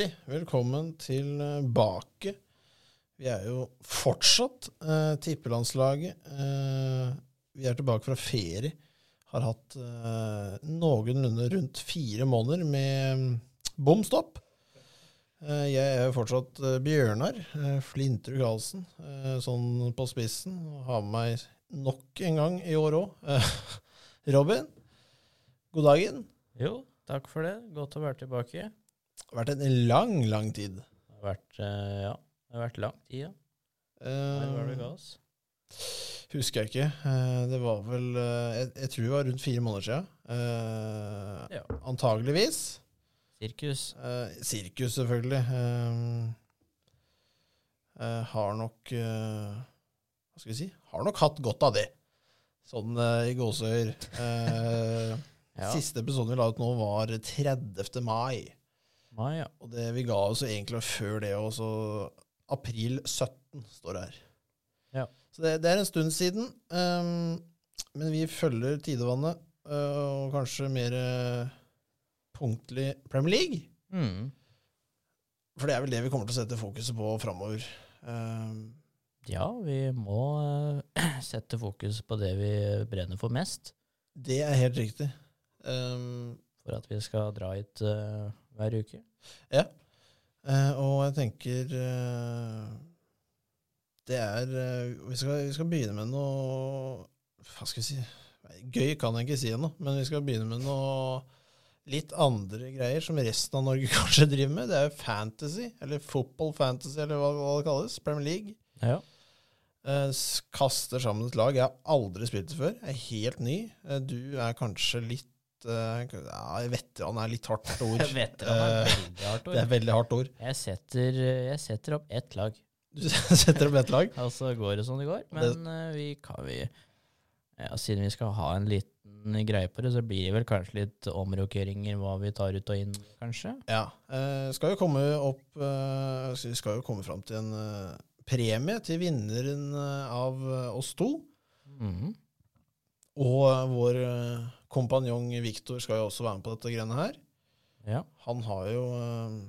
hjertelig velkommen tilbake. Vi er jo fortsatt eh, tippelandslaget. Eh, vi er tilbake fra ferie. Har hatt eh, noenlunde rundt fire måneder med mm, bom stopp. Eh, jeg er jo fortsatt eh, Bjørnar eh, Flintrud Karlsen, eh, sånn på spissen. Og har med meg nok en gang i år òg. Robin, god dagen. Jo, takk for det. Godt å være tilbake. Det har vært en lang, lang tid. Det har vært, eh, ja, det har vært lang tid, ja. Når var det ga oss? Husker jeg ikke. Eh, Det var vel eh, jeg, jeg tror det var rundt fire måneder siden. Uh, Ja. Antageligvis. Sirkus. Uh, sirkus, selvfølgelig. Uh, eh, har nok eh, Hva skal vi si? Har nok hatt godt av det. Sånn eh, i gåseøyer. Eh, Ja. Siste episoden vi la ut nå, var 30. mai. Mai, ja. Og det vi ga oss egentlig før det også. April 17 står det her. Ja. Så det, det er en stund siden. Um, men vi følger tidevannet, uh, og kanskje mer uh, punktlig Premier League. Mm. For det er vel det vi kommer til å sette fokuset på framover. Um, Ja, vi må eh, sette fokus på det vi brenner for mest, det er helt riktig. Um, for at vi skal dra hit eh, hver uke. Ja. Eh, og jeg tenker eh, Det er eh, vi, skal, vi skal begynne med noe Hva skal vi si Gøy kan jeg ikke si ennå, men vi skal begynne med noe litt andre greier som resten av Norge kanskje driver med. Det er jo fantasy, eller football fantasy, eller hva, hva det kalles. Premier League. Ja. Eh, kaster sammen et lag. Jeg har aldri spilt det før. Jeg er helt ny. Eh, du er kanskje litt ja, Veteran er litt hardt ord. Veteran er Eh, veldig hardt ord. Det er veldig hardt ord. Jeg setter, jeg setter opp ett lag, Du setter opp ett lag. og så går det som det går. Men det... vi kan vi ja, Siden vi skal ha en liten greie på det, så blir det vel kanskje litt omrokeringer hva vi tar ut og inn, kanskje. Ja. Eh, skal jo komme opp eh, Vi skal jo komme fram til en eh, premie til vinneren eh, av eh, oss to. Mhm. Og vår eh, kompanjong Viktor skal jo også være med på dette greiene her. Ja. Han har jo eh,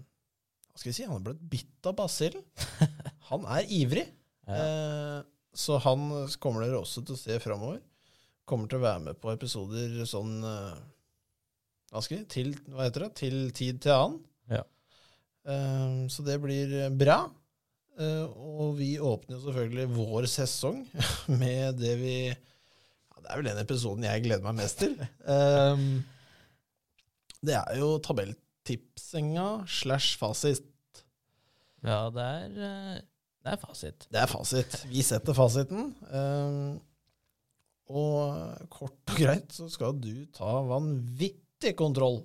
Hva skal vi si? Han er blitt bitt av basillen. Han er ivrig. Ja. Eh, så han kommer dere også til å se framover. Kommer til å være med på episoder sånn eh, Hva skal vi til, Hva heter det? Til tid til annen. Ja. Eh, så det blir bra. Eh, og vi åpner jo selvfølgelig vår sesong med det vi Det er vel den episoden jeg gleder meg mest til. Um, det er jo tabelltipsinga slash fasit. Ja, det er, eh, det er fasit. Det er fasit. Vi setter fasiten. Um, og kort og greit så skal du ta vanvittig kontroll.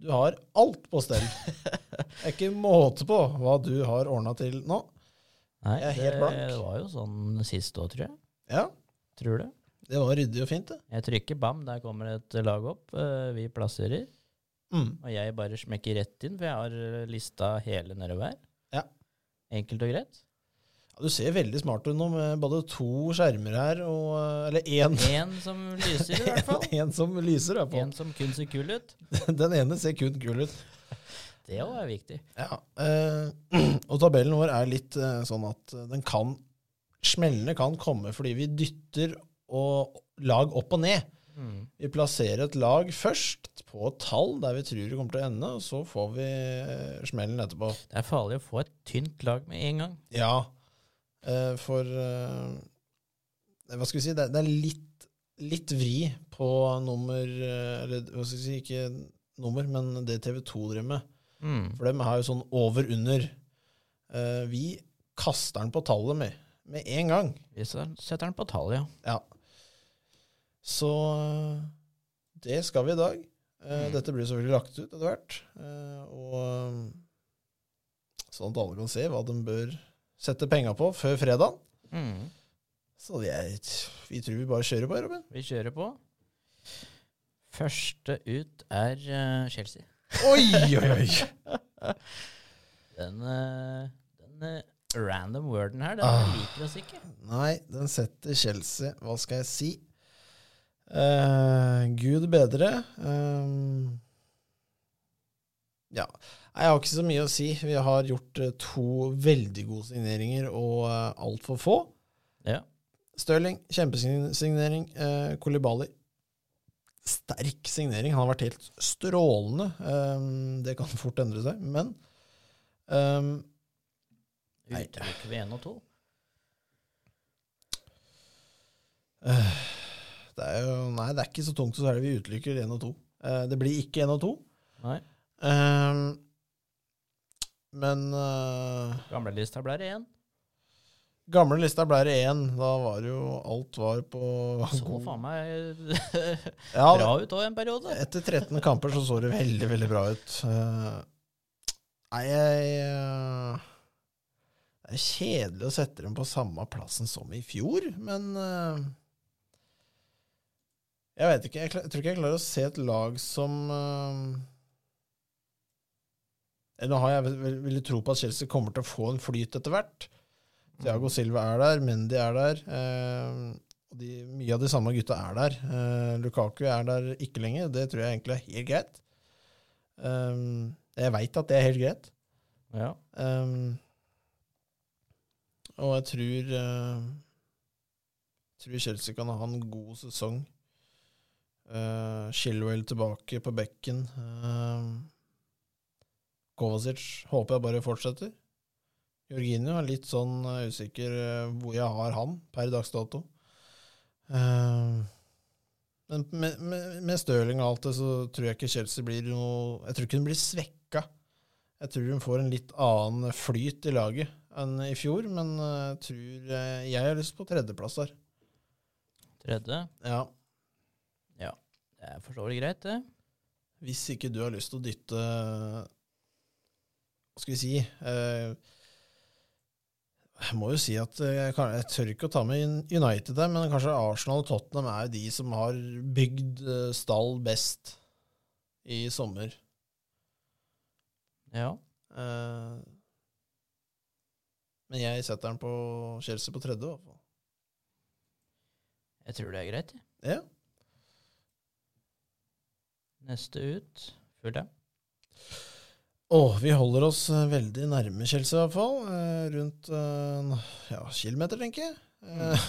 Du har alt på stell. Det er ikke måte på hva du har ordna til nå. Nei, Jeg er helt blank. det var jo sånn sist òg, tror jeg. Ja, Tror det. Det var ryddig og fint, det. Jeg trykker bam, der kommer et lag opp. eh, Vi plasserer. Mm. Og jeg bare smekker rett inn, for jeg har eh, lista hele nedover. Ja. Enkelt og greit. Ja, du ser veldig smart ut nå med både to skjermer her og Eller én. Én som lyser, i hvert fall. En som lyser, i hvert fall. En som kun ser kul ut. Den ene ser kun kul ut. Det òg er viktig. Ja, eh, og tabellen vår er litt eh, sånn at den kan Smellene kan komme fordi vi dytter og lag opp og ned. Mm. Vi plasserer et lag først på et tall der vi tror det kommer til å ende, og så får vi eh, smellen etterpå. Det er farlig å få et tynt lag med en gang. Ja, eh, for eh, Hva skal vi si? Det, er litt, litt vri på nummer Eller hva skal vi si, ikke nummer, men det TV2 driver med. Mm. For de har jo sånn over-under. Eh, vi kaster den på tallet med, med en gang. Vi setter den på tallet, ja. Ja. Så eh, det skal vi i dag. Eh, Mm. Dette blir selvfølgelig lagt ut etter hvert. Eh, og sånn at alle kan se hva de bør sette penga på før fredag. Mm. Så jeg, vi tror vi bare kjører på, Robin. Vi kjører på. Første ut er Chelsea. Oi, oi, oi! Den, den random worden her, den Ah. liker oss ikke. Nei, den setter Chelsea Hva skal jeg si? Eh, Gud bedre. Uh, ja. Jeg har ikke så mye å si. Vi har gjort eh, to veldig gode signeringer og uh, altfor få. Ja. Stirling, kjempesignering. Uh, Kolibali, sterk signering. Han har vært helt strålende. Um, det kan fort endre seg, men um. Utelukker vi én og to? uh, det er jo Nei, det er ikke så tungt, så er det vi utelukker én og to. Uh, det blir ikke én og to. Nei. Um, men uh, Gamle lista ble det én. gamle lista ble det én. Da var jo Alt var på Så god- faen meg Ja, bra ut òg en periode. Etter 13 kamper så så det veldig, veldig bra ut. Eh, Nei, jeg eh, Det er kjedelig å sette dem på samme plassen som i fjor, men eh, Jeg vet ikke. Jeg, jeg tror ikke jeg klarer å se et lag som uh, Nå har jeg vel- vil, tro på at Chelsea kommer til å få en flyt etter hvert. Thiago Silva er der, Mendy er der. Uh, de, mye av de samme gutta er der. Uh, Lukaku er der ikke lenger. Det tror jeg egentlig er helt greit. Um, jeg veit at det er helt greit. Ja. Um, og jeg tror uh, tror Chelsea kan ha en god sesong. Uh, tilbake på bekken. Uh, Kovacic håper jeg bare fortsetter. Jorginho er litt sånn uh, usikker uh, hvor jeg har han per dags dato. Uh, men med, med, med Stirling og alt det, så tror jeg ikke Chelsea blir noe Jeg tror ikke hun blir svekka. Jeg tror hun får en litt annen flyt i laget enn i fjor, men jeg tror Jeg har lyst på tredjeplass der. Tredje. Ja. Det er for så vidt greit, det. Hvis ikke du har lyst til å dytte Hva skal vi si eh, Jeg må jo si at eh, jeg, kan, jeg tør ikke å ta med United der, men kanskje Arsenal og Tottenham er jo de som har bygd eh, stall best i sommer. Ja. Eh, men jeg setter den på Chelsea på tredje, i hvert fall. Jeg tror det er greit. jeg. Ja. Neste ut Fulham. Åh, vi holder oss eh, veldig nærme Chelsea i hvert fall. Eh, rundt eh, ja, kilometer, tenker jeg. Eh,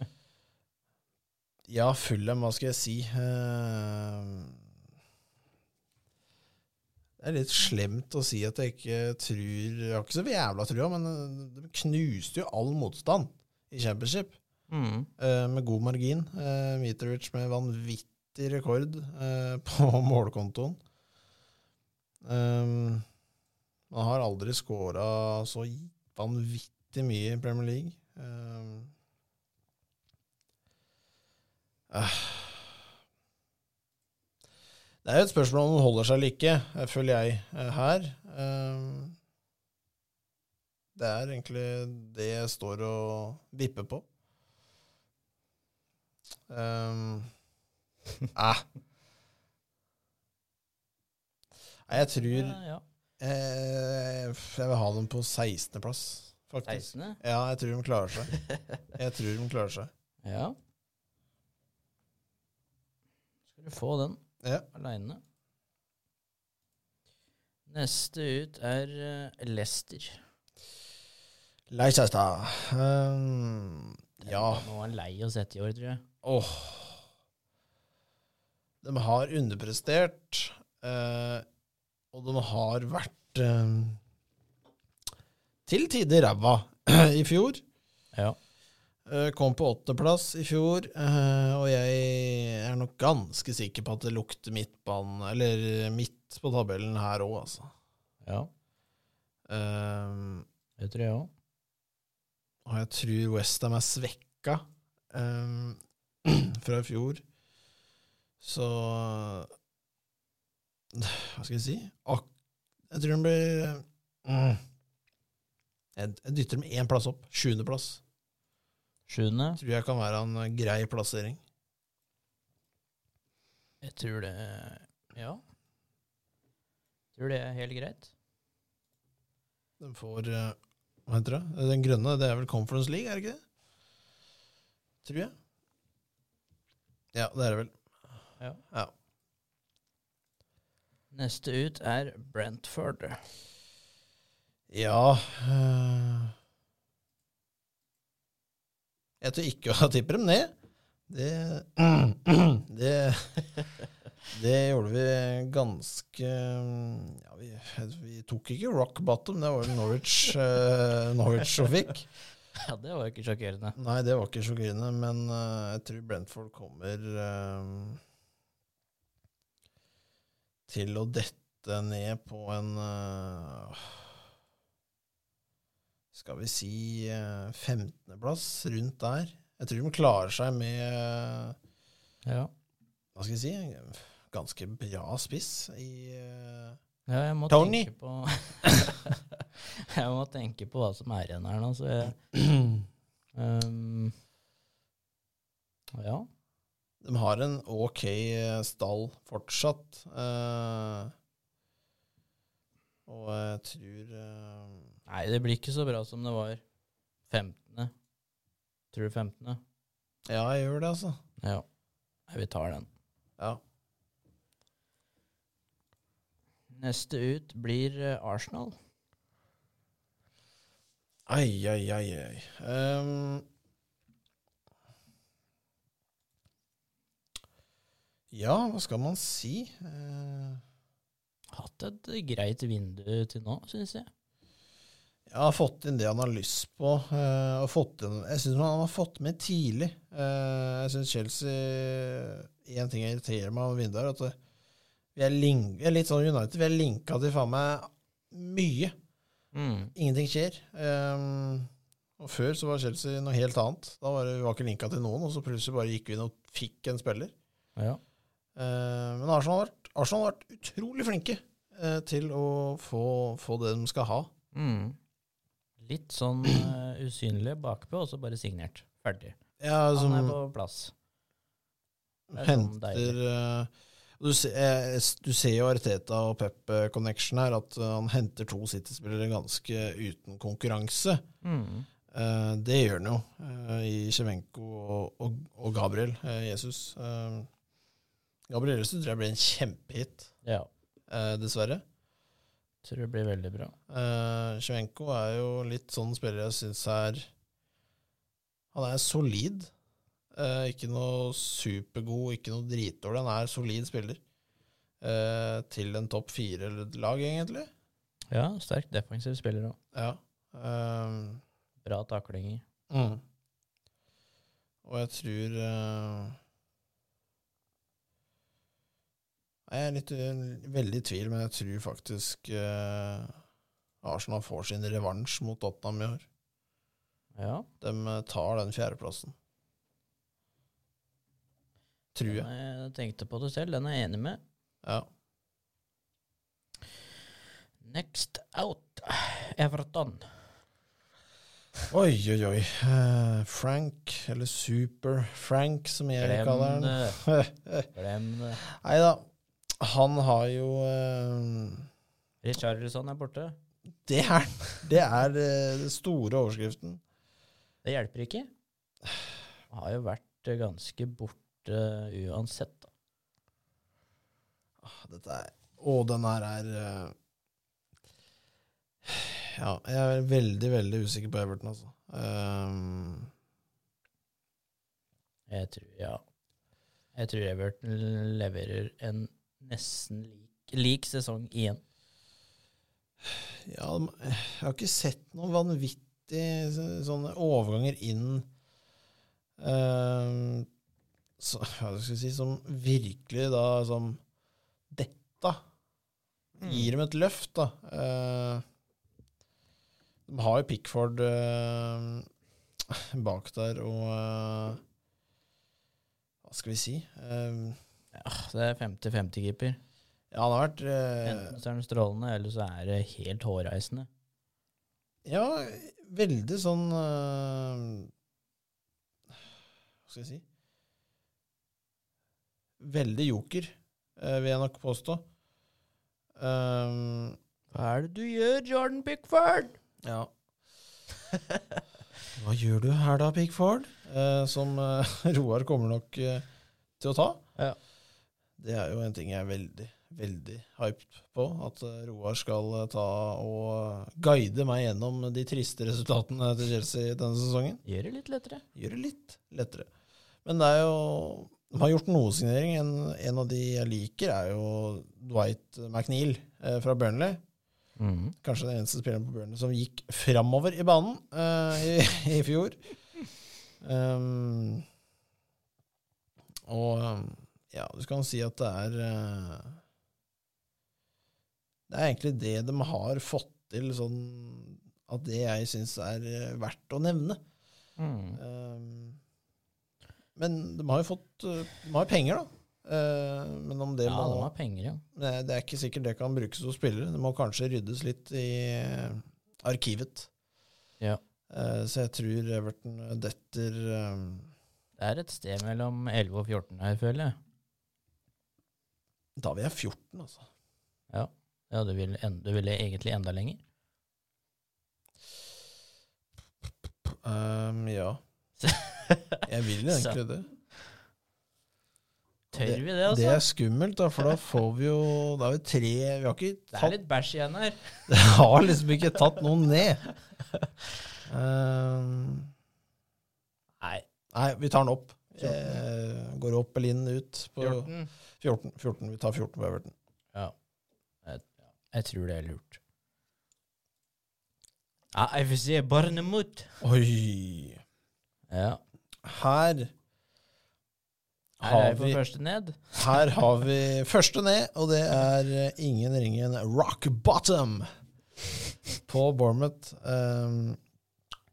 ja, Fulham, hva skal jeg si? Eh, det er litt slemt å si at jeg ikke tror Jeg har ikke så jævla trua, men eh, de knuste jo all motstand i championship. Mm. Eh, med god margin. Mitrovic med vanvittig rekord eh, på målkontoen. Um, man har aldri scora så vanvittig mye i Premier League. Um, eh. Det er jo et spørsmål om den holder seg eller ikke, eh, føler jeg, her. Um, det er egentlig det jeg står og vipper på. Um, eh. Nei, Jeg tror Ja, ja. eh, Jeg vil ha dem på 16.-plass, faktisk. 16. Ja, jeg tror de klarer seg. Jeg tror de klarer seg. Ja. Skal du få den Ja. aleine. Neste ut er Lester Leicester. Um, ja. Nå er han lei å sette i år, tror jeg. Åh. De har underprestert, eh, og de har vært eh, til tider ræva i fjor. Ja. Eh, Kom på åttendeplass i fjor, eh, og jeg er nok ganske sikker på at det lukter midtbanen, eller midt på tabellen her òg, altså. ja. Eh, Det tror jeg òg. Og jeg tror Westham er svekka eh, fra i fjor. Så Hva skal jeg si? Ak jeg tror den blir mm, jeg, jeg dytter dem én plass opp. Sjuendeplass. Sjuende. Tror jeg kan være en grei plassering. Jeg tror det Ja. Jeg tror det er helt greit. Den får eh, Hva heter det? Den grønne, det er vel Conference League, er det ikke det? Tror jeg. Ja, det er det vel. Ja. Ja. Neste ut er Brentford. Ja eh, Jeg tror ikke å tippe dem ned. Det Det, det gjorde vi ganske ja, vi, vi tok ikke rock bottom, det var vel Norwich, eh, Norwich som fikk. Ja, det var jo ikke sjokkerende. Nei, det var ikke sjokkerende, men eh, jeg tror Brentford kommer til å dette ned på en eh, Skal vi si uh, 15.-plass, rundt der. Jeg tror de klarer seg med eh, Ja. Hva skal jeg si? Ganske bra spiss i eh, Ja, jeg må Tony. tenke på Jeg må tenke på hva som er igjen her nå, så jeg um, Ja. De har en ok eh, stall fortsatt. eh, og jeg tror eh, Nei, det blir ikke så bra som det var 15. Tror du 15.? Ja, jeg gjør det, altså. Ja. Nei, vi tar den. Ja. Neste ut blir eh, Arsenal. Ai, ai, ai, ai. Ehm, ja, hva skal man si? Eh, Hatt et greit vindu til nå, syns jeg. jeg har fått inn det han har lyst på. eh, inn, jeg syns han har fått med tidlig. Eh, jeg syns Chelsea Én ting jeg irriterer meg om vinduet, er at det, vi er, link, litt sånn United. Vi er linka til faen meg mye. Mm. Ingenting skjer. Ehm, og Før så var Chelsea noe helt annet. Da var det, vi var ikke linka til noen, og så plutselig bare gikk vi inn og fikk en spiller. Ja. Eh, men Arsenal har, vært, Arsenal har vært utrolig flinke eh, til å få, få det de skal ha. Mm. Litt sånn uh, usynlig bakpå, og så bare signert. Ferdig. Ja, som Han er på plass. Er sånn henter eh, du, ser, du ser jo Arteta og Pep eh, Connection her, at han henter to City-spillere ganske uten konkurranse. Mm. Uh, det gjør han jo i Kjemenko og, og, og Gabriel Jesus. Eh, Gabriel Jesus tror jeg blir en kjempehit, Ja. eh, dessverre. Tror det blir veldig bra. Uh, Chevenko er jo litt sånn spiller jeg syns er Han er solid. Eh, ikke noe supergod, ikke noe dritdårlig. Han er solid spiller. Eh, til en topp fire-lag, egentlig. Ja, sterk defensiv spiller òg. Ja. Eh, Bra taklinger. mm. Og jeg tror eh, Jeg er litt, eh, veldig i tvil, men jeg tror faktisk eh, Arsenal får sin revansj mot Tottenham i år. Ja. De eh, tar den fjerdeplassen. Tror jeg. Jeg tenkte på det selv, den er jeg enig med. Ja. Next out, Everton. Oi, oi, oi. Frank, eller Super Frank, som jeg kaller den. Glem det. Nei da. Han har jo uh, Richarlison er borte. Det er. Det er eh, den store overskriften. Det hjelper ikke. Han har jo vært eh, ganske borte uansett. Da. Ah, Dette er Å, den her er Ja, jeg er veldig, veldig usikker på Everton, altså. Um, Jeg tror, ja. Jeg tror Everton leverer en nesten lik, lik sesong igjen. Ja, jeg har ikke sett noen vanvittige sånne overganger inn uh, så, Hva skal jeg si Som virkelig da som dette gir dem et løft, da. Uh, de har jo Pickford uh, bak der, og eh, Hva skal vi si? Eh, Ja, det er 50-50-keeper. ja, det har vært eh, Enten så er den strålende, eller så er det helt hårreisende. Ja, veldig sånn eh, Hva skal jeg si Veldig joker, eh, vil jeg nok påstå. Um, Hva er det du gjør, Jordan Pickford? ja. Hva gjør du her da, Pickford? Eh, som eh, Roar kommer nok eh, til å ta. Ja. Det er jo en ting jeg er veldig, veldig hyped på. At eh, Roar skal eh, ta og guide meg gjennom de triste resultatene til Chelsea denne sesongen. Gjør det litt lettere. Gjør det litt lettere. Men det er jo De har gjort noe signering. En, en av de jeg liker, er jo Dwight McNeil eh, fra Burnley. Mhm. Kanskje den eneste spilleren på Burnley som gikk framover i banen eh, i, i fjor. Um, og um, ja, du kan si at det er eh, Det er egentlig det de har fått til, sånn at det jeg syns er eh, verdt å nevne. Mm. Um, men de har jo fått De har jo penger, da. Uh, men om det Ja, må de har penger, ja. det, det er ikke sikkert det kan brukes hos spillere. Det må kanskje ryddes litt i arkivet. Ja. Uh, så jeg tror Everton detter um, Det er et sted mellom 11 og 14 her, føler jeg. Da vil jeg 14, altså. Ja, ja du, vil en, du vil egentlig enda lenger. Um, ja. Jeg vil egentlig det. Tør vi det, altså? Det er skummelt, da, for da får vi jo Da er vi tre Vi har ikke Det er litt bæsj igjen her. Det har liksom ikke tatt noen ned. Um, Nei, nei, vi tar den opp. Eh, går opp eller inn ut på 14. 14. 14. Vi tar 14 på Everton. Ja. Jeg, jeg tror det er lurt. Ja, jeg får se Barnemot. Oi! Ja. Her er har jeg på vi, første ned. her har vi første ned, og det er eh, ingen ringen rock bottom på Bournemouth. Um,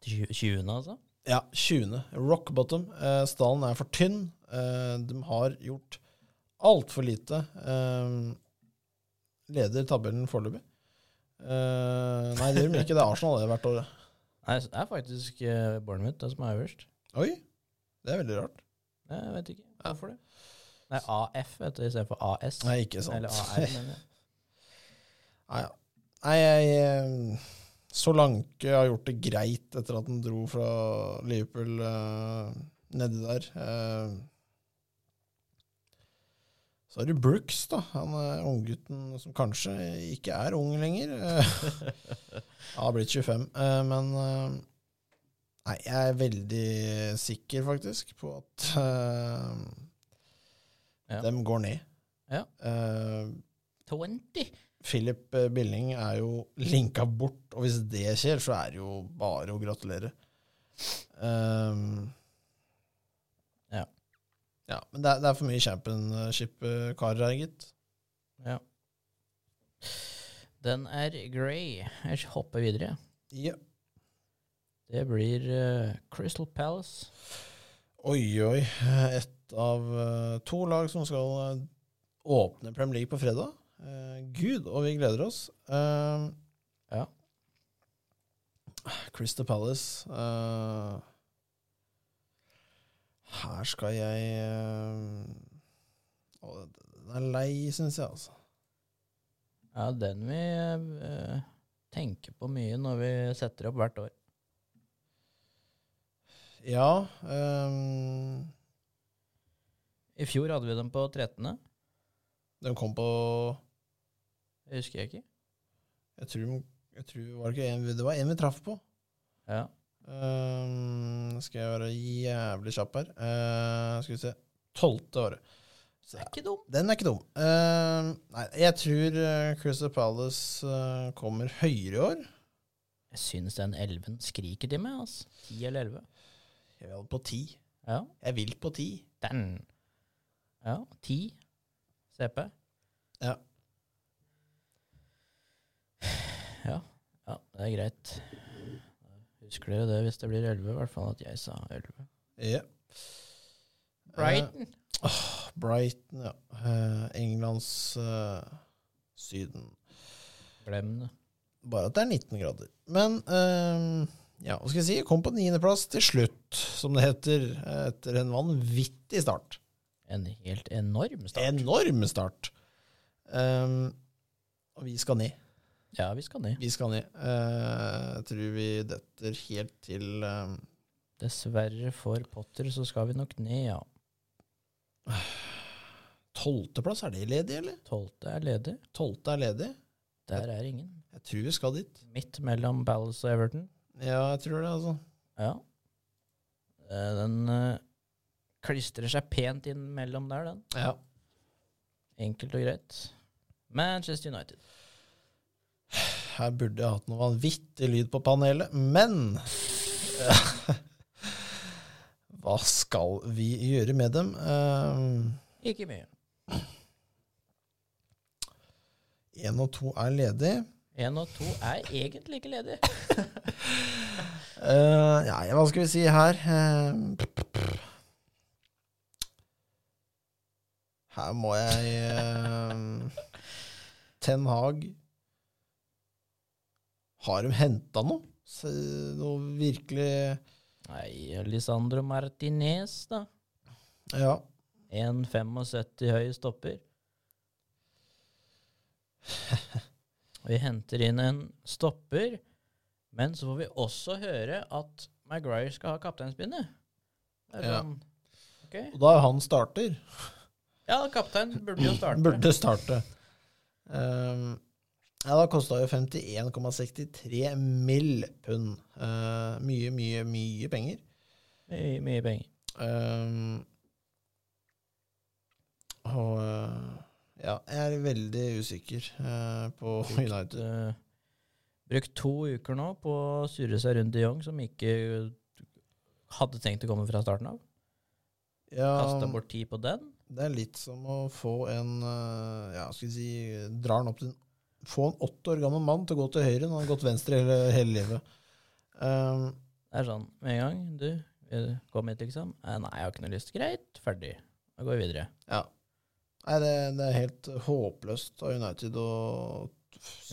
20., altså? ja, 20. Rock bottom. Uh, stallen er for tynn. Uh, de har gjort altfor lite. eh, leder tabellen foreløpig. Eh, nei, det gjør de ikke. Det er Arsenal det hvert år. Nei, det er faktisk uh, Bournemouth det som er øverst. Oi, det er veldig rart. Jeg vet ikke hvorfor det. Nei, AF vet du, istedenfor AS. Nei, ikke sant. Eller AR, mener jeg. Nei, ja. Nei, jeg eh, Solanke har gjort det greit etter at han dro fra Liverpool eh, nedi der. Eh, så har du Brooks, da. Han er unggutten som kanskje ikke er ung lenger. Eh, Han har blitt 25, eh, men eh, Nei, jeg er veldig sikker, faktisk, på at uh, Ja. dem går ned. Ja. Uh, 20. Philip eh, Billing er jo linka bort, og hvis det skjer, så er det jo bare å gratulere. Um. Ja. Men det er, det er for mye championship-karer her, gitt. Ja. Den er grey. Jeg hopper videre. Ja. Det blir uh, Crystal Palace. Oi, oi. Et av uh, to lag som skal uh, åpne Premier League på fredag. Gud, og vi gleder oss. Ja. Crystal Palace Her skal jeg eh, å, Den er lei, syns jeg, altså. Ja, den vi eh, tenker på mye når vi setter opp hvert år. Ja um, I fjor hadde vi dem på 13. Den kom på Det husker jeg ikke. Jeg tror, jeg tror var det, ikke en, det var en vi traff på. Ja. Ehm, skal jeg være jævlig kjapp her. Uh, skal vi se Tolvte året. Så Det er ikke dum. Den er ikke dum. Uh, nei, jeg tror uh, Crystal Palace uh, kommer høyere i år. Jeg syns den 11 skriker til meg, altså. 10 eller 11. Jeg vil på ti. Ja. Jeg vil på ti. Den. Ja, 10. CP. Ja. Ja, ja, det er greit. Husker dere det hvis det blir 11, i hvert fall at jeg sa 11. Ja. Brighton. Eh, Brighton, ja. Eh, Englands eh, Syden. Glem det. Bare at det er 19 grader. Men eh, ja, hva skal jeg si? Kom på niendeplass til slutt, som det heter, etter en vanvittig start. En helt enorm start. Enorm start. Um, og vi skal ned. Ja, vi skal ned. Vi skal ned. Eh, jeg tror vi detter helt til um, Dessverre for Potter så skal vi nok ned, ja. Tolvteplass, er det ledig, eller? Tolvte er ledig. Tolvte er ledig. Der er ingen. Jeg tror vi skal dit. Midt mellom Ballas og Everton. Ja, jeg tror det, altså. Ja. Eh, Den eh, klistrer seg pent inn mellom der, den. Ja. Enkelt og greit. Manchester United. Her burde jeg hatt noe vanvittig lyd på panelet, men Hva skal vi gjøre med dem? Ikke mye. Én og to er ledig. Én og to er egentlig ikke ledig. uh, ja, hva skal vi si her? Eh, her må jeg uh, Ten Hag Har de henta noe? Noe virkelig Nei, Lisandro Martinez, da. Ja. 1,75 høy stopper. Vi henter inn en stopper, men så får vi også høre at Maguire skal ha kapteinspinnet. Det er Ja. sånn, ok. Og da er han starter. Ja, kaptein burde jo starte. Burde starte. Um, ja, da kosta jo 51,63 mill. pund. Uh, mye, mye, mye penger. Mye, mye penger. Um, og uh, ja, jeg er veldig usikker uh, på United. Uh, brukt to uker nå på å surre seg rundt de Jong, som ikke hadde tenkt å komme fra starten av. Ja, Kasta bort tid på den. det er litt som å få en Ja, skal vi si Drar den opp til Få en åtte år gammel mann til å gå til høyre når han har gått venstre hele, hele livet. Um, Det er sånn med en gang. Du, vil du komme hit, liksom? Nei, jeg har ikke noe lyst. Greit, ferdig. Da går vi videre. Ja. Nei, det, det er helt håpløst av United å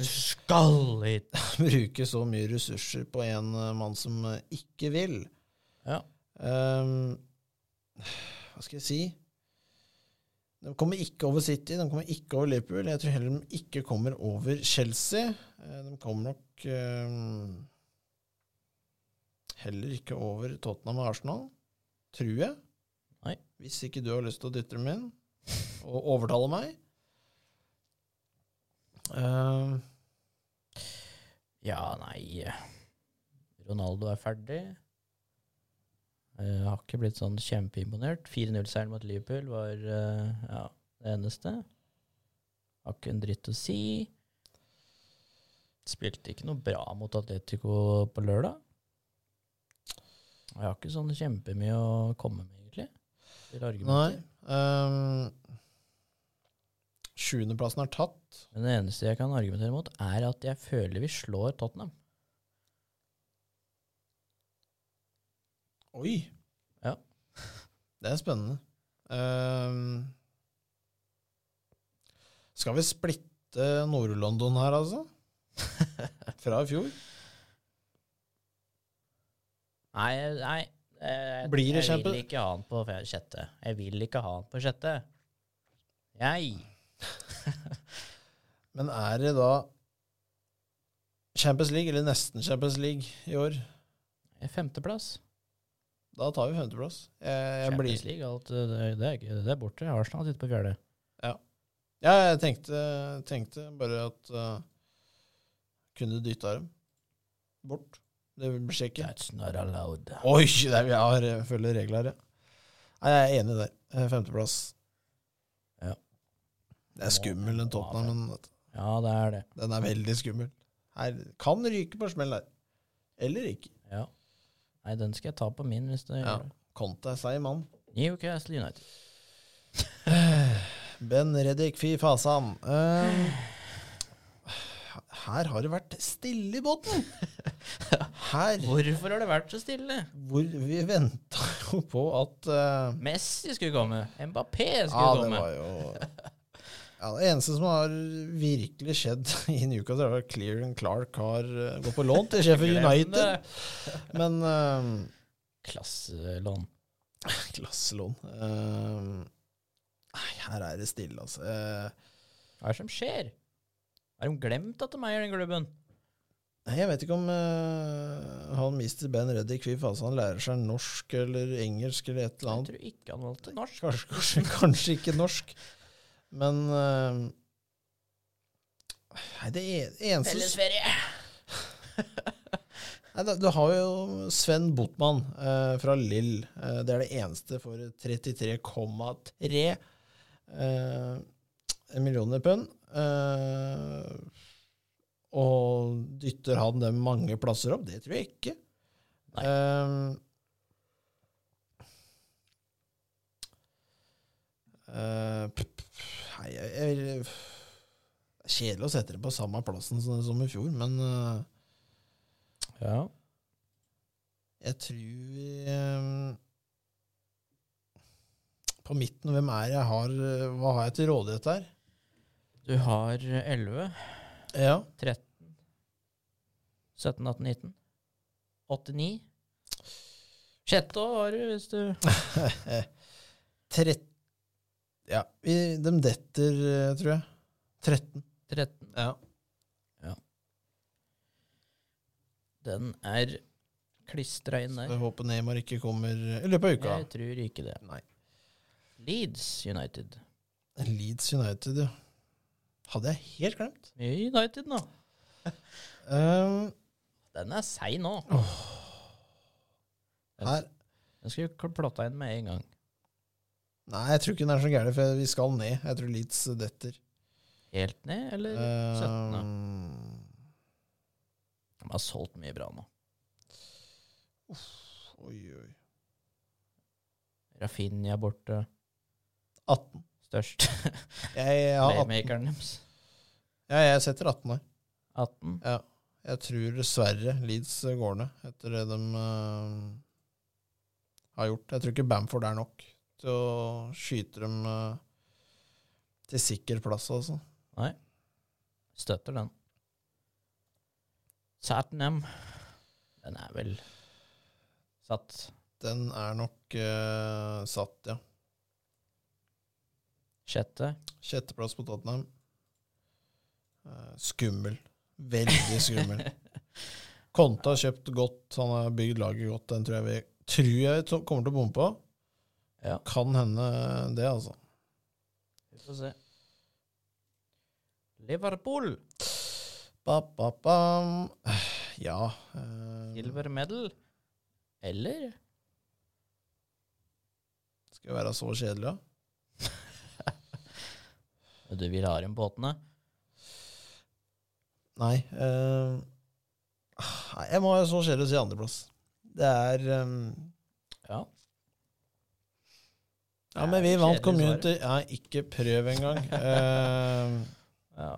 Skal hit! bruke så mye ressurser på en eh, mann som eh, ikke vil. Ja. Um, hva skal jeg si? De kommer ikke over City, de kommer ikke over Liverpool. Jeg tror heller de ikke kommer over Chelsea. Eh, De kommer nok ehm, heller ikke over Tottenham og Arsenal, tror jeg. Nei. Hvis ikke du har lyst til å dytte dem inn og overtale meg. Uh, Ja, nei Ronaldo er ferdig. Jeg har ikke blitt sånn kjempeimponert. 4-0-seieren mot Liverpool var eh, ja, det eneste. Har ikke en dritt å si. Spilte ikke noe bra mot Atletico på lørdag. Jeg har ikke sånn kjempemye å komme med, egentlig. Nei. Um, Sjuendeplassen er tatt. Men det eneste jeg kan argumentere mot, er at jeg føler vi slår Tottenham. Oi! Ja. Det er spennende. Ehm, skal vi splitte Nord-London her, altså? Fra i fjor? Nei, nei. Jeg, Blir det jeg vil ikke ha han på sjette. Jeg vil ikke ha han på sjette. Jeg. Men er det da Champions League, eller nesten Champions League i år? Femteplass. Da tar vi femteplass. Champions League, alt, det, det, er, det er borte. Arsenal sitter på fjerde. Ja, jeg tenkte, tenkte bare at uh, Kunne dytta dem bort. Det blir ikke. That's not allowed. Oi, det jeg har eh, følger regler, ja. Nei, jeg er enig der. Eh, Femteplass. Ja. Det er skummel, den Tottenham, men Ja, det er det. den er veldig skummel. Her kan ryke på smell der. Eller ikke. Nei, den skal jeg ta på min hvis det Ja. gjør det. Conte er seig mann. Newcastle United. Ben Reddik, fy fasan. Eh, her har det vært stille i båten. Her Hvorfor har det vært så stille? hvor vi venta jo på at uh, Messi skulle komme. Mbappé skulle Ja, det var jo ja, Det eneste som har virkelig skjedd i Newcastle, er at Clearan Clark har eh, gått på lån til Sheffield United. Men uh, Klasselån. Klasselån. Eh, nei, her er det stille, altså. Uh, Hva er det som skjer? Har de glemt at de eier den klubben? Nei, Jeg vet ikke om uh, han mister Ben Reddik fy altså han lærer seg norsk eller engelsk eller et eller Jeg tror ikke han valgte norsk. Kanskje, kanskje, kanskje ikke norsk. Men eh, Nei, det eneste Fellesferie! Nei, da, Du har jo Sven Botman eh, fra Lill. Eh, det er det eneste for 33,3 eh, millioner pund. Eh, og dytter han dem mange plasser opp? Det tror jeg ikke. Nei. P- nei, jeg, jeg, kjedelig å sette det på samme plassen som, i fjor, men uh, Ja. jeg tror vi um, På midten, hvem er jeg har eh, Hva har jeg til rådighet der? Du har 11, Ja. 13, 17, 18, 19, 89. Sjette har du, hvis du Trett... Ja, de detter, eh, tror jeg. 13. 13. Ja. Den er klistra inn Så der. jeg håper Neymar ikke kommer i løpet av uka. Jeg tror ikke det. Nei. Leeds United. Leeds United, ja. Hadde jeg helt glemt. United nå. Um, Den er seig nå. Den, her den skulle vi plotta inn med en gang. Nei, jeg tror ikke den er så gæren, for vi skal ned. Jeg tror Leeds detter. Helt ned, eller 17? da? Um, De har solgt mye bra nå. oi, oi. Rafinha borte. 18. Størst. Jeg, jeg har 18. Deres. Ja, jeg setter 18 her. 18. Ja. Jeg tror dessverre Leeds går ned etter det de uh, har gjort. Jeg tror ikke Bamford er nok til å skyte dem eh, til sikker plass, altså. Nei. Støtter den. Satnam. Den er vel satt. Den er nok uh, satt, ja. Sjette. Sjetteplass på Tottenham. Uh, skummel. Veldig skummel. Konte har kjøpt godt, han har bygd laget godt. Den tror jeg vi tror jeg kommer til å bomme på. Ja, Kan hende det, altså. vi får se. Liverpool. Ba, ba, ba. Ja eh, Silver medal. Eller Skal jeg være så kjedelig, da? Du vil ha dem på åttende? Nei. eh, jeg må være så kjedelig å si andreplass. Det er um, Ja. Ja, men vi vant community. Ja, ikke prøv engang. uh, ja.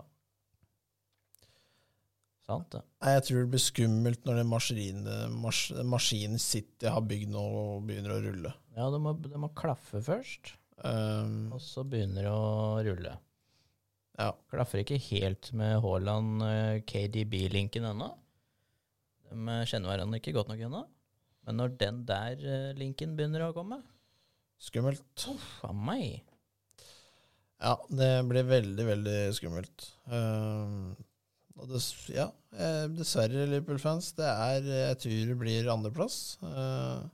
Sant, det. Jeg tror det blir skummelt når den maskinen, mas, maskinen City har bygd nå, og begynner å rulle. Ja, det må, det må klaffe først, Um, og så begynner det å rulle. ja. Klaffer ikke helt med Haaland eh, KDB-linken ennå. De kjenner hverandre ikke godt nok ennå. Men når den der eh, linken begynner å komme Skummelt. Uff a meg. Ja, det blir veldig, veldig skummelt. Uh, og dess, ja, eh, dessverre, Liverpool-fans. Det er Jeg tror det blir andreplass. Uh,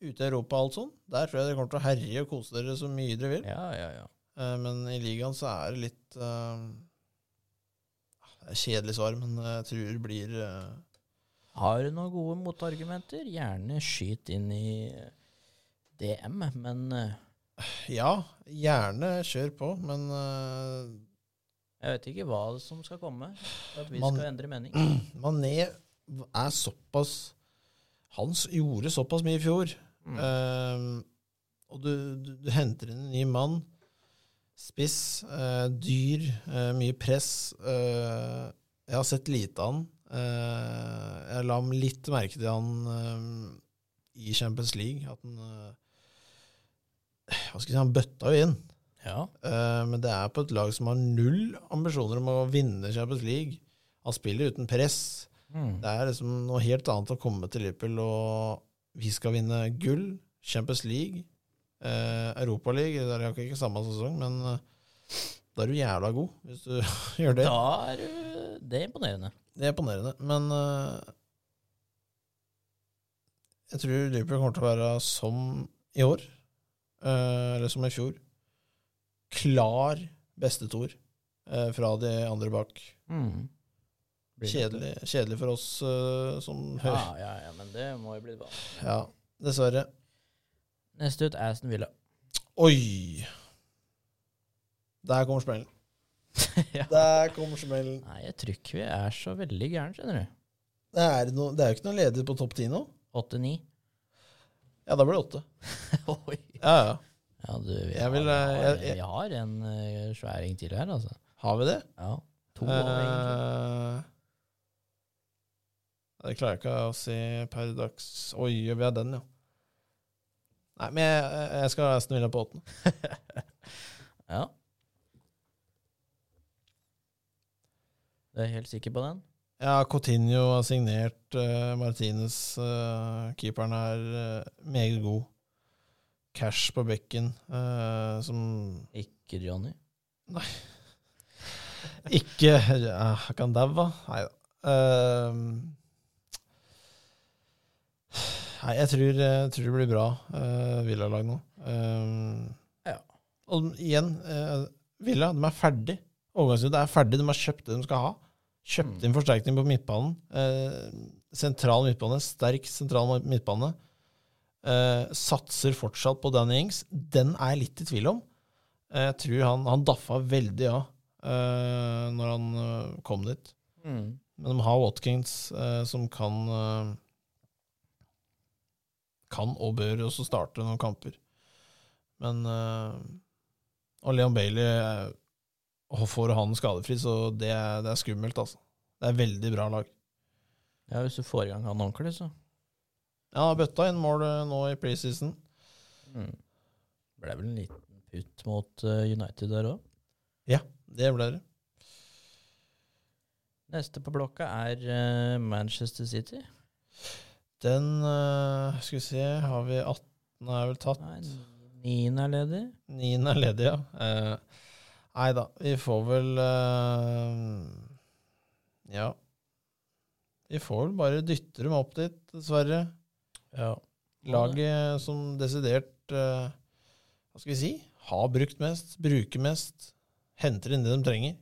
ute i Europa og alt sånt. Der tror jeg dere kommer til å herje og kose dere så mye dere vil. Ja, ja, ja. Uh, men i ligaen så er det litt Det er kjedelig svar, men jeg tror det blir Har du noen gode motargumenter, gjerne skyt inn i DM, men eh, Ja, gjerne kjør på, men uh, jeg vet ikke hva som skal komme for at vi Man- skal endre mening. Mané er såpass Han gjorde såpass mye i fjor. Mm. Uh, og du, du, du henter inn en ny mann. Spiss, uh, dyr, mye press. Jeg har sett lite av han. Jeg la litt merke til han eh, i Champions League. At han Hva skal jeg si, han bøtta jo inn. Ja. Uh, men det er på et lag som har null ambisjoner om å vinne Champions League. Han spiller uten press. Mm. Det er liksom noe helt annet å komme til Liverpool og vi skal vinne gull, Champions League, uh, Europaliga. Det er jo ikke samme sesong, men uh, da er du jævla god hvis du gjør det. Da er du Det er imponerende. Det er imponerende. Men uh, jeg tror Liverpool kommer til å være som i år, eller som i fjor. klar beste toer eh, fra de andre bak. Mm. Kjedelig, kjedelig for oss eh, som det? hører. Ja, ja, ja, men det må jo bli bra. Ja, dessverre. Neste ut Aston Villa. Oi! Der kommer smellen. ja. Der kommer smellen. Nei, jeg tror ikke vi er så veldig gærne, skjønner du. Det er, no, det er jo ikke noen leder på topp ti nå. 8-9. Ja, da blir det åtte. Oi. Ja, ja. Ja, du, vi, har, vil, vi, eh, jeg- jeg- vi har en uh, sværing til her, altså. Har vi det? Ja. To egentlig. Eh, det klarer jeg ikke å si per dags Oi, vi har den, ja. Nei, men jeg, jeg skal snurre på åtten. Ja. Du er helt sikker på den? Ja, Coutinho har signert uh, Martinez. uh, keeperen er uh, meget god. Cash på bekken, eh, som Ikke Johnny? Nei. ikke ja, Kan daua? Nei da. Eh, nei, jeg tror, jeg tror det blir bra Villa-lag nå. Eh, Ja. Og igjen, eh, Villa, de er ferdig. Overgangsrunde er ferdig, de har kjøpt det de skal ha. Kjøpt Mm. inn forsterkning på midtbanen. Eh, sentral midtbane, sterk sentral midtbane. Eh, satser fortsatt på Danny Ings. Den er jeg litt i tvil om. Eh, jeg tror han, han daffa veldig av eh, når han eh, kom dit. Mm. Men de har Watkins eh, som kan Kan og bør også starte noen kamper. Men eh, Og Leon Bailey eh, får han skadefri, så det er, det er skummelt, altså. Det er veldig bra lag. Ja, hvis du får i gang han ordentlig, så. Ja, han bøtta inn mål eh, nå i preseason. Mm. Ble vel en liten putt mot eh, United der òg. Det ble det. Neste på blokka er eh, Manchester City. Den Skal vi se, har vi 18 er vel tatt. Nei, 9 er ledig. 9 er ledig, ja. Eh, nei da, vi får vel uh, Ja. Vi får vel bare dytte dem opp dit, dessverre. Ja. Laget som desidert uh, Hva skal vi si? Har brukt mest, bruker mest, henter inn det de trenger.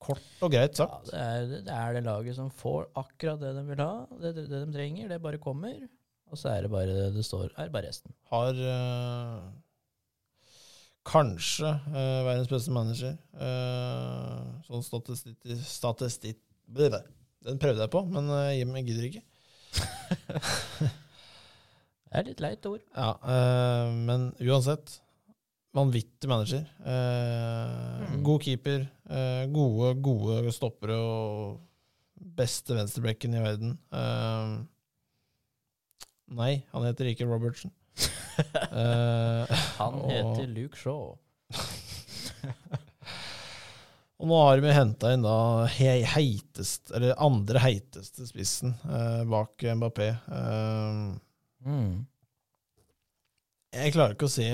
Kort og greit Ja, sagt. det, er, det er det laget som får akkurat det de vil ha, det, det, de trenger. Det bare kommer. Og så er det bare det det står, er bare resten. Har eh, kanskje eh, verdens beste manager. Eh, sånn statistikk... statistikk Den prøvde jeg på, men eh, jeg gidder ikke. Det er litt leit ord. Ja, eh, men uansett Vanvittig manager. Eh, Mm. God keeper. Eh, gode, gode stoppere og beste venstrebekken i verden. Eh, nei, han heter ikke Robertson. Eh, Han og- heter Luke Shaw. Og nå har vi henta inn da he heitest, eller andre heiteste spissen uh, bak Mbappé. Uh, Mm. jeg klarer ikke å se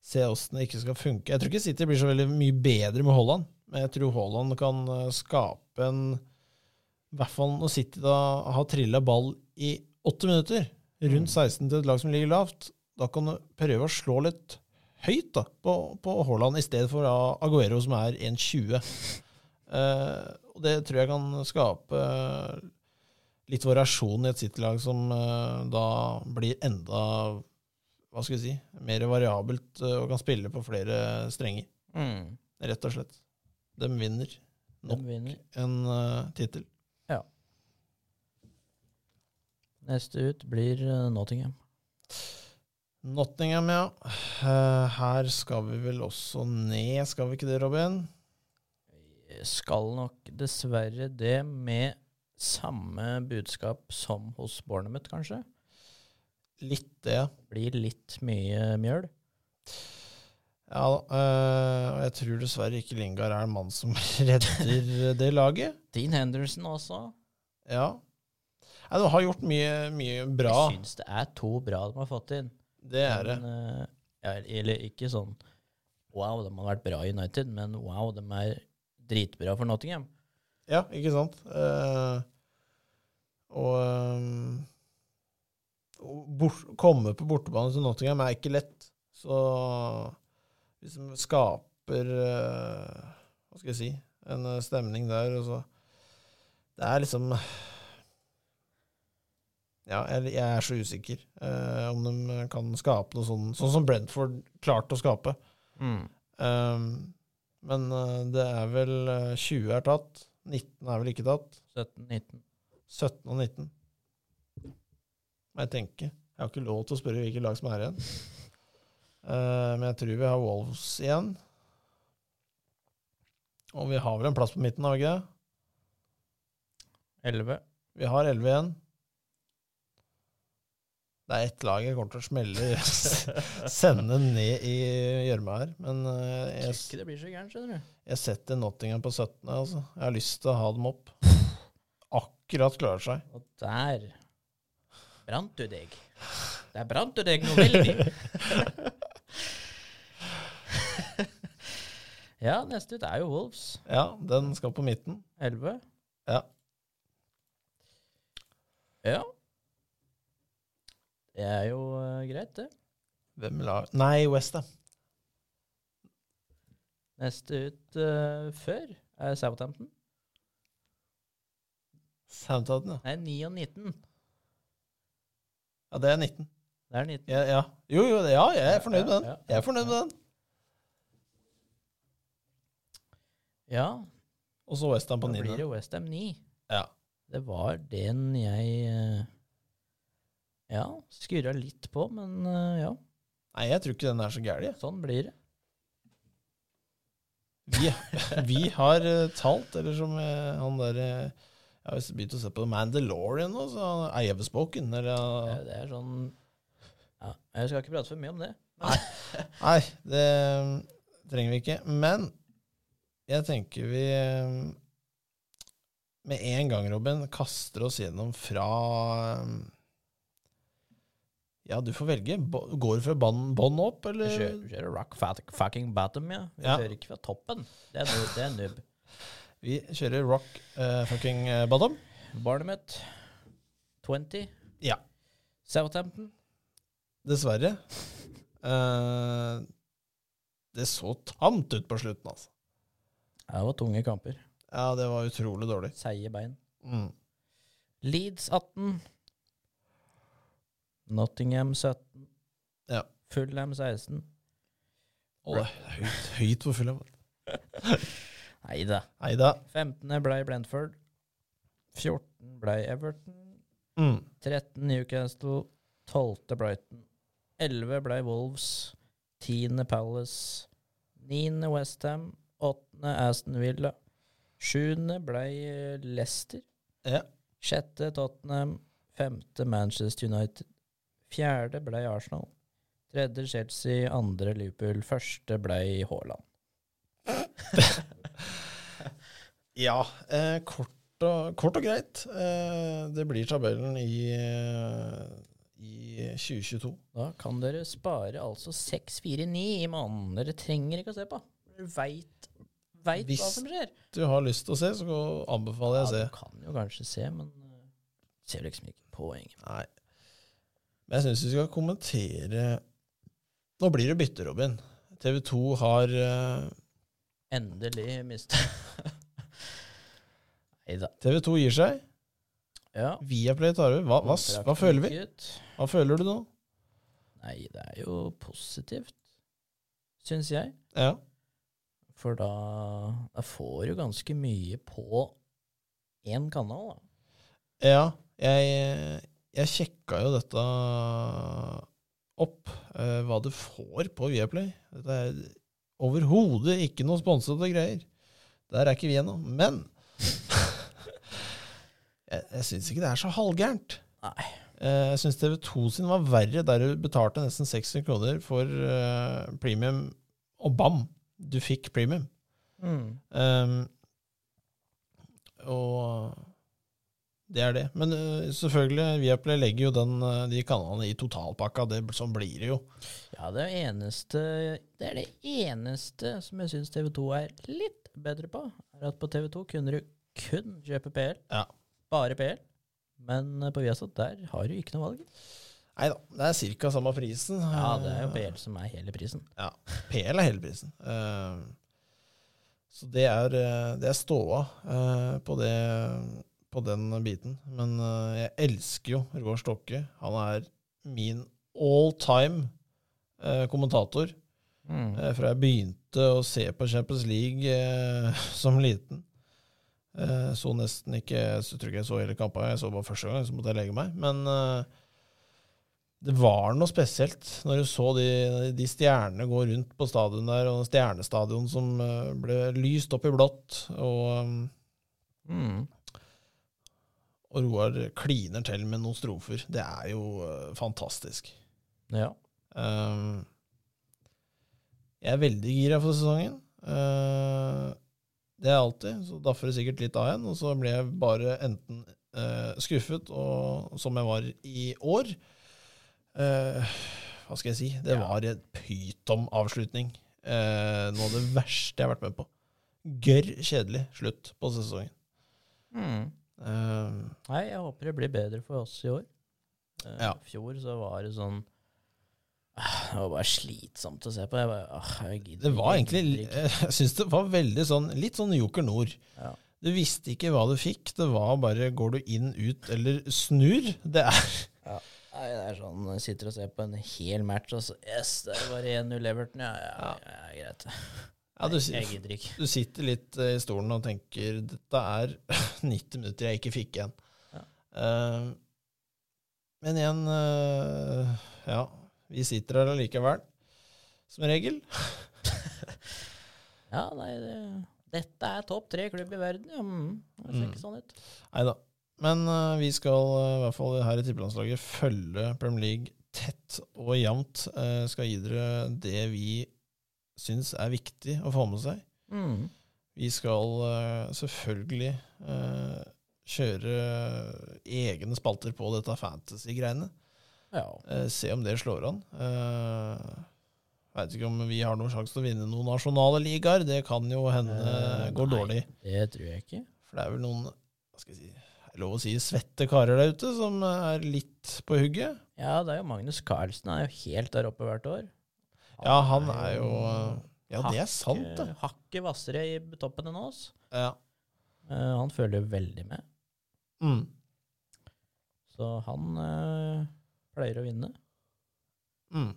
Se åssen det ikke skal funke. Jeg tror ikke City blir så veldig mye bedre med Haaland, men jeg tror Haaland kan eh, skape en I hvert fall når City da har trilla ball i åtte minutter, rundt Mm. 16 til et lag som ligger lavt, da kan du prøve å slå litt høyt da, på, på Haaland, i stedet for Aguero, som er 1,20. Eh, og det tror jeg kan skape litt variasjon i et City-lag som eh, da blir enda hva skal vi si, mer variabelt eh, og kan spille på flere strenger, Mm. rett og slett. De vinner De nok vinner. en uh, tittel. Neste ut blir eh, Nottingham. Nottingham, ja. Eh, her skal vi vel også ned, skal vi ikke det, Robin? Skal nok dessverre det med samme budskap som hos Bournemouth, kanskje. Litt det. Blir litt mye mjøl. Ja og jeg tror dessverre ikke Lingard er en mann som redder det laget. Dean Henderson også. Ja. Nei, du har gjort mye, mye bra. Jeg syns det er to bra de har fått inn. Det er det. Men, eh, ja, eller ikke sånn wow, de har vært bra i United, men wow, de er dritbra for Nottingham. Ja, ikke sant? Uh, og um, bort, komme på bortebane til Nottingham er ikke lett. Så Hvis de skaper uh, Hva skal jeg si En stemning der. Og så. Det er liksom Ja, jeg, jeg er så usikker uh, om de kan skape noe sånn Sånn som Brentford klarte å skape. Mm. Um, men uh, det er vel eh, 20 er tatt. 19 er vel ikke tatt. 17-19. 17 og 19. Må jeg tenke. Jeg har ikke lov til å spørre hvilke lag som er igjen. Uh, men jeg tror vi har Wolves igjen. Og vi har vel en plass på midten, har vi ikke det? 11. Vi har 11 igjen. Det er ett lag jeg kommer til å smelle Sende ned i gjørma her. Men eh, Jeg det blir så gærent, skjønner du. jeg setter Nottingham på 17. Altså. Jeg har lyst til å ha dem opp. Akkurat klarer seg. Og der brant du deg. Der brant du deg noe veldig. ja, neste ut er jo Wolves. Ja, den skal på midten. 11. Ja. Ja. Det er jo eh, greit, det. Hvem lar Nei, Westham. Neste ut eh, før er Southampton. Southampton, ja. Nei, 9 og 19. Ja, det er 19. Det er 19. Ja, ja. Jo, jo, ja, jeg er fornøyd med den. Jeg er fornøyd med den. Ja, Og så Westham på da blir 9. det Westham 9. Ja. Det var den jeg eh, Ja, skurra litt på, men uh, ja, Nei, jeg tror ikke den er så gæren. sånn blir det. Vi, vi har uh, talt, eller som uh, han der eh, Jeg har begynt å se på Mandalorian nå, så er jeg bespoken, Eller, Det, det er sånn ja, Jeg skal ikke prate for mye om det. Nei, det um, trenger vi ikke. Men jeg tenker vi um, med en gang, Robin, kaster oss gjennom fra eh, Ja, du får velge. Går du fra bånn opp, eller? kjører, kjører rock fucking bottom, ja. Vi Ja. kjører ikke fra toppen. Det er, det er nubb. Vi kjører rock uh, fucking eh, bottom. Barnemouth 20. Ja. Southampton. Dessverre. Uh, det så tamt ut på slutten, altså. Det var tunge kamper. Ja, det var utrolig dårlig. Seige bein. Mm. Leeds 18. Nottingham 17. Ja. Fulham 16. Å, det er høyt, høyt på Fullham. Nei da. 15. ble Brentford. 14. ble Everton. Mm. 13. Newcastle. 12. Brighton. 11. ble Wolves. 10. Palace. 9. Westham. 8. Aston Villa. 7. ble Leicester. Ja. 6. Tottenham. 5. Manchester United. 4. blei Arsenal. Tredje Chelsea. andre Liverpool. første blei Haaland. Ja, eh, kort, og, kort og greit. Eh, det blir tabellen i, eh, i 2022. Da kan dere spare altså 649 i måneden. Dere trenger ikke å se på. Dere veit veit hva som skjer. Hvis du har lyst til å se, så anbefaler jeg å Ja, se. du kan jo kanskje se, men uh, ser liksom ikke poenget. Nei. Men jeg syns vi skal kommentere Nå blir det bytte, Robin. TV 2 har uh, Endelig mista Nei da. TV 2 gir seg. Ja. Viaplay tar over. Hva, hva, hva føler vi? Hva føler du nå? Nei, det er jo positivt, syns jeg. Ja. For da, da får du ganske mye på én kanal, da. Ja, jeg, jeg sjekka jo dette opp, eh, hva du får på Viaplay. Dette er overhodet ikke noe sponsede greier. Der er ikke vi ennå. Men jeg, jeg syns ikke det er så halvgærent. Nei. Eh, Jeg syns TV2 sin var verre, der du betalte nesten 60 kroner for uh, premium, og bam, du fikk premium. Mm. Um, og det er det. Men eh, selvfølgelig, Viaplay legger jo den, eh, de kanalene i totalpakka. Det, sånn blir det jo. Ja, det eneste Det er det eneste som jeg syns TV2 er litt bedre på, er at på TV2 kunne du kun kjøpe PL. Ja. Bare PL. Men på Viasat, der har du ikke noe valg. Nei da, det er ca. samme prisen. Ja, det er jo PL som er hele prisen. Ja, PL er hele prisen. Uh, så det er, eh, det er ståa uh, på, det, på den biten. Men uh, jeg elsker jo Roar Stokke. Han er min all time uh, kommentator. Mm. Uh, fra jeg begynte å se på Champions League eh, som liten. Eh, så nesten ikke så tror ikke jeg så hele kampen, jeg så bare første gang, så måtte jeg legge meg. Men eh, det var noe spesielt når du så de, de stjernene gå rundt på stadion der, og stjernestadion som eh, ble lyst opp i blått, og, Mm. Og Roar kliner til med noen strofer. Det er jo eh, fantastisk. Ja. Um, jeg er veldig gira for sesongen. Uh, det er jeg alltid. Så daffer det sikkert litt av igjen. Og så ble jeg bare enten uh, skuffet, og, som jeg var i år. Uh, hva skal jeg si? Det Ja. var en pyton-avslutning. Noe av det verste jeg har vært med på. Gørr kjedelig slutt på sesongen. Mm. Uh, Nei, jeg håper det blir bedre for oss i år. Uh, Ja. I fjor så var det sånn Det var bare slitsomt å se på. Jeg bare, ah, jeg gidder det var ikke, jeg egentlig. Jeg syns det var veldig sånn Litt sånn Joker Nord. Ja. Du visste ikke hva du fikk. Det var bare går du inn, ut eller snur. Det er Nei, det er sånn, jeg sitter og ser på en hel match, og så Yes, det er bare 1-0 Everton. Ja, ja, ja, ja, greit. ja, du, du sitter litt eh, i stolen og tenker dette er 90 minutter jeg ikke fikk igjen. Ja. Uh, men igjen uh, Ja, vi sitter her allikevel. Som regel. Ja, nei, det, dette er topp tre klubb i verden. Ja, mm, det ser Mm. ikke sånn ut. Nei da. Men uh, vi skal i hvert fall her i tippelandslaget følge Premier League tett og jevnt. Skal gi dere det vi syns er viktig å få med seg. Mm. Vi skal uh, selvfølgelig uh, kjøre egne spalter på dette fantasy-greiene. Ja. Uh, se om det slår an. Uh, Veit ikke om vi har noen sjanse til å vinne noen nasjonale ligaer. Det kan jo hende går nei. dårlig. Det tror jeg ikke. For det er vel noen hva skal jeg si, lov å si svette karer der ute som er litt på hugget. Ja, det er jo Magnus Carlsen er jo helt der oppe hvert år. Ja, han er jo Ja, det er sant, det. Hakket hvassere i toppen enn oss. Ja. Eh, han følger jo veldig med. Mm. Så han eh, pleier å vinne. Mm.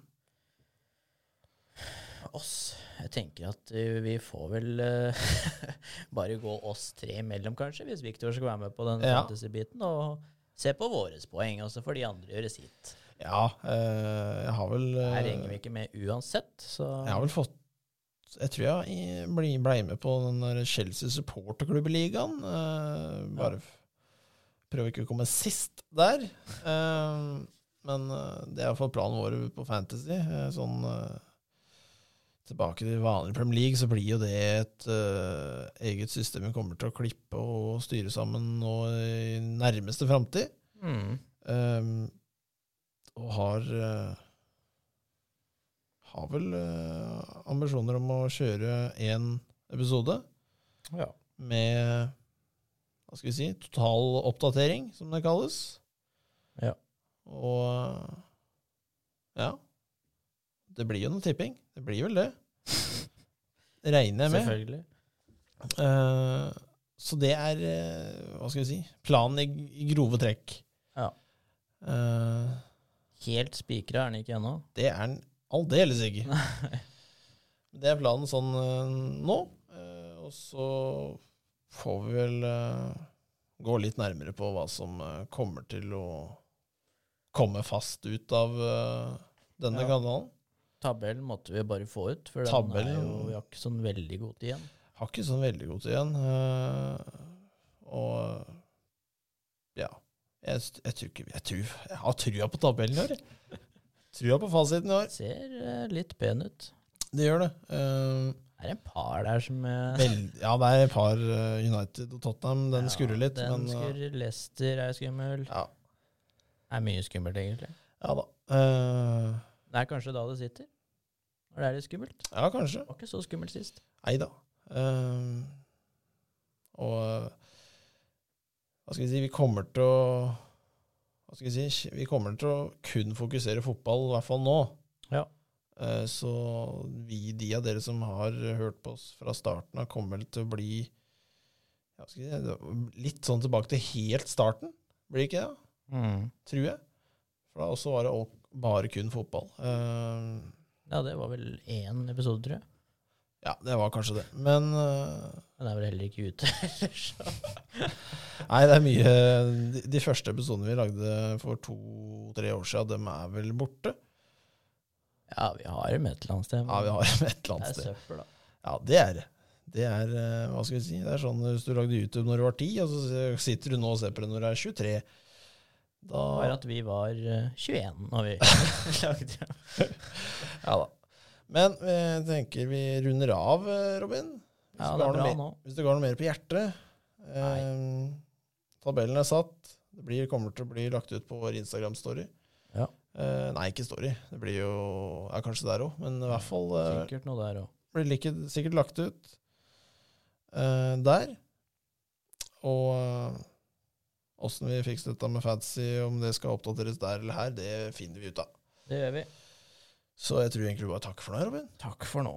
Oss Jeg tenker at eh, vi får vel bare gå oss tre imellom, kanskje, hvis Viktor skal være med på den Ja. fantasy-biten. Og se på våre poeng, også for de andre gjøre sitt. Ja, eh, jeg har vel eh, Her henger vi ikke med uansett, så Jeg har vel fått Jeg tror jeg i- ble, med på den der Chelsea supporterklubb-ligaen. Eh, bare ja. prøve ikke å komme sist der. Uh, men eh, det er iallfall planen vår på Fantasy. Eh, sånn eh, Tilbake til vanlig Premier League, så blir jo det et eh, eget system vi kommer til å klippe og styre sammen nå i nærmeste framtid. mm. Og har eh, Har vel eh, ambisjoner om å kjøre én episode Ja. med Hva skal vi si total oppdatering, som det kalles. Ja. Og ja. Det blir jo noe tipping. Det blir vel det. Regner jeg med. Selvfølgelig. Uh, så det er Hva skal vi si planen i, grove trekk. Ja. Eh, Helt spikra er han ikke ennå. Det er den aldeles ikke. Det er planen sånn eh, nå. eh, og så får vi vel eh, gå litt nærmere på hva som kommer til å komme fast ut av denne Ja. kanalen. Tabellen måtte vi bare få ut, for den er jo, vi har ikke sånn veldig god tid igjen. Har ikke sånn veldig god tid igjen. og ja. Jeg, jeg tror ikke Jeg tror jeg har trua på tabellen i år. Trua på fasiten i år. Ser eh, litt pen ut. Det gjør det. Er Det er en par der som eh, Vel, ja, det er et par uh, United og Tottenham. Den ja, skurrer litt, Den men skurrer. Leicester er skummel. ja, Det er mye skummelt, egentlig. ja da. Det er kanskje da det sitter. Når det er litt skummelt. ja, kanskje. Det var ikke så skummelt sist. Nei da. Og hva skal vi si Vi kommer til å hva skal vi si, vi kommer til å kun fokusere fotball, i hvert fall nå. Ja. Eh, Så vi, de av dere som har hørt på oss fra starten av, kommer vel til å bli si, litt sånn tilbake til helt starten. Blir det ikke det? Mm. Tror jeg. For da også var det bare kun fotball. Eh, Ja, det var vel én episode, tror jeg. Ja, det var kanskje det. Men uh, det er vel heller ikke ute. ellers. Nei, det er mye De, de første episodene vi lagde for to-tre år siden, dem er vel borte. ja, vi har dem et eller annet sted. Ja, vi har dem et eller Det annet er sted. søppel, da. Ja, det er det. Det er, uh, hva skal vi si, det er sånn hvis du lagde YouTube når du var 10, og så sitter du nå og ser på det når du er 23. Da Bare at vi var uh, 21 når vi lagde dem. Ja da. Men jeg tenker vi runder av, eh, Robin. Hvis Ja, det er bra nå. Hvis du har noe mer på hjertet. Eh, tabellen er satt. Det blir, kommer til å bli lagt ut på vår Instagram-story. Ja. Eh, nei, ikke story. Det blir jo ja, kanskje der òg, men i hvert fall eh, Sikkert noe der òg. blir like, sikkert lagt ut eh, der. Og åssen vi fikser dette med fancy, om det skal oppdateres der eller her, det finner vi ut av. Det gjør vi. Så jeg tror egentlig bare takk for nå, Robin. Takk for nå.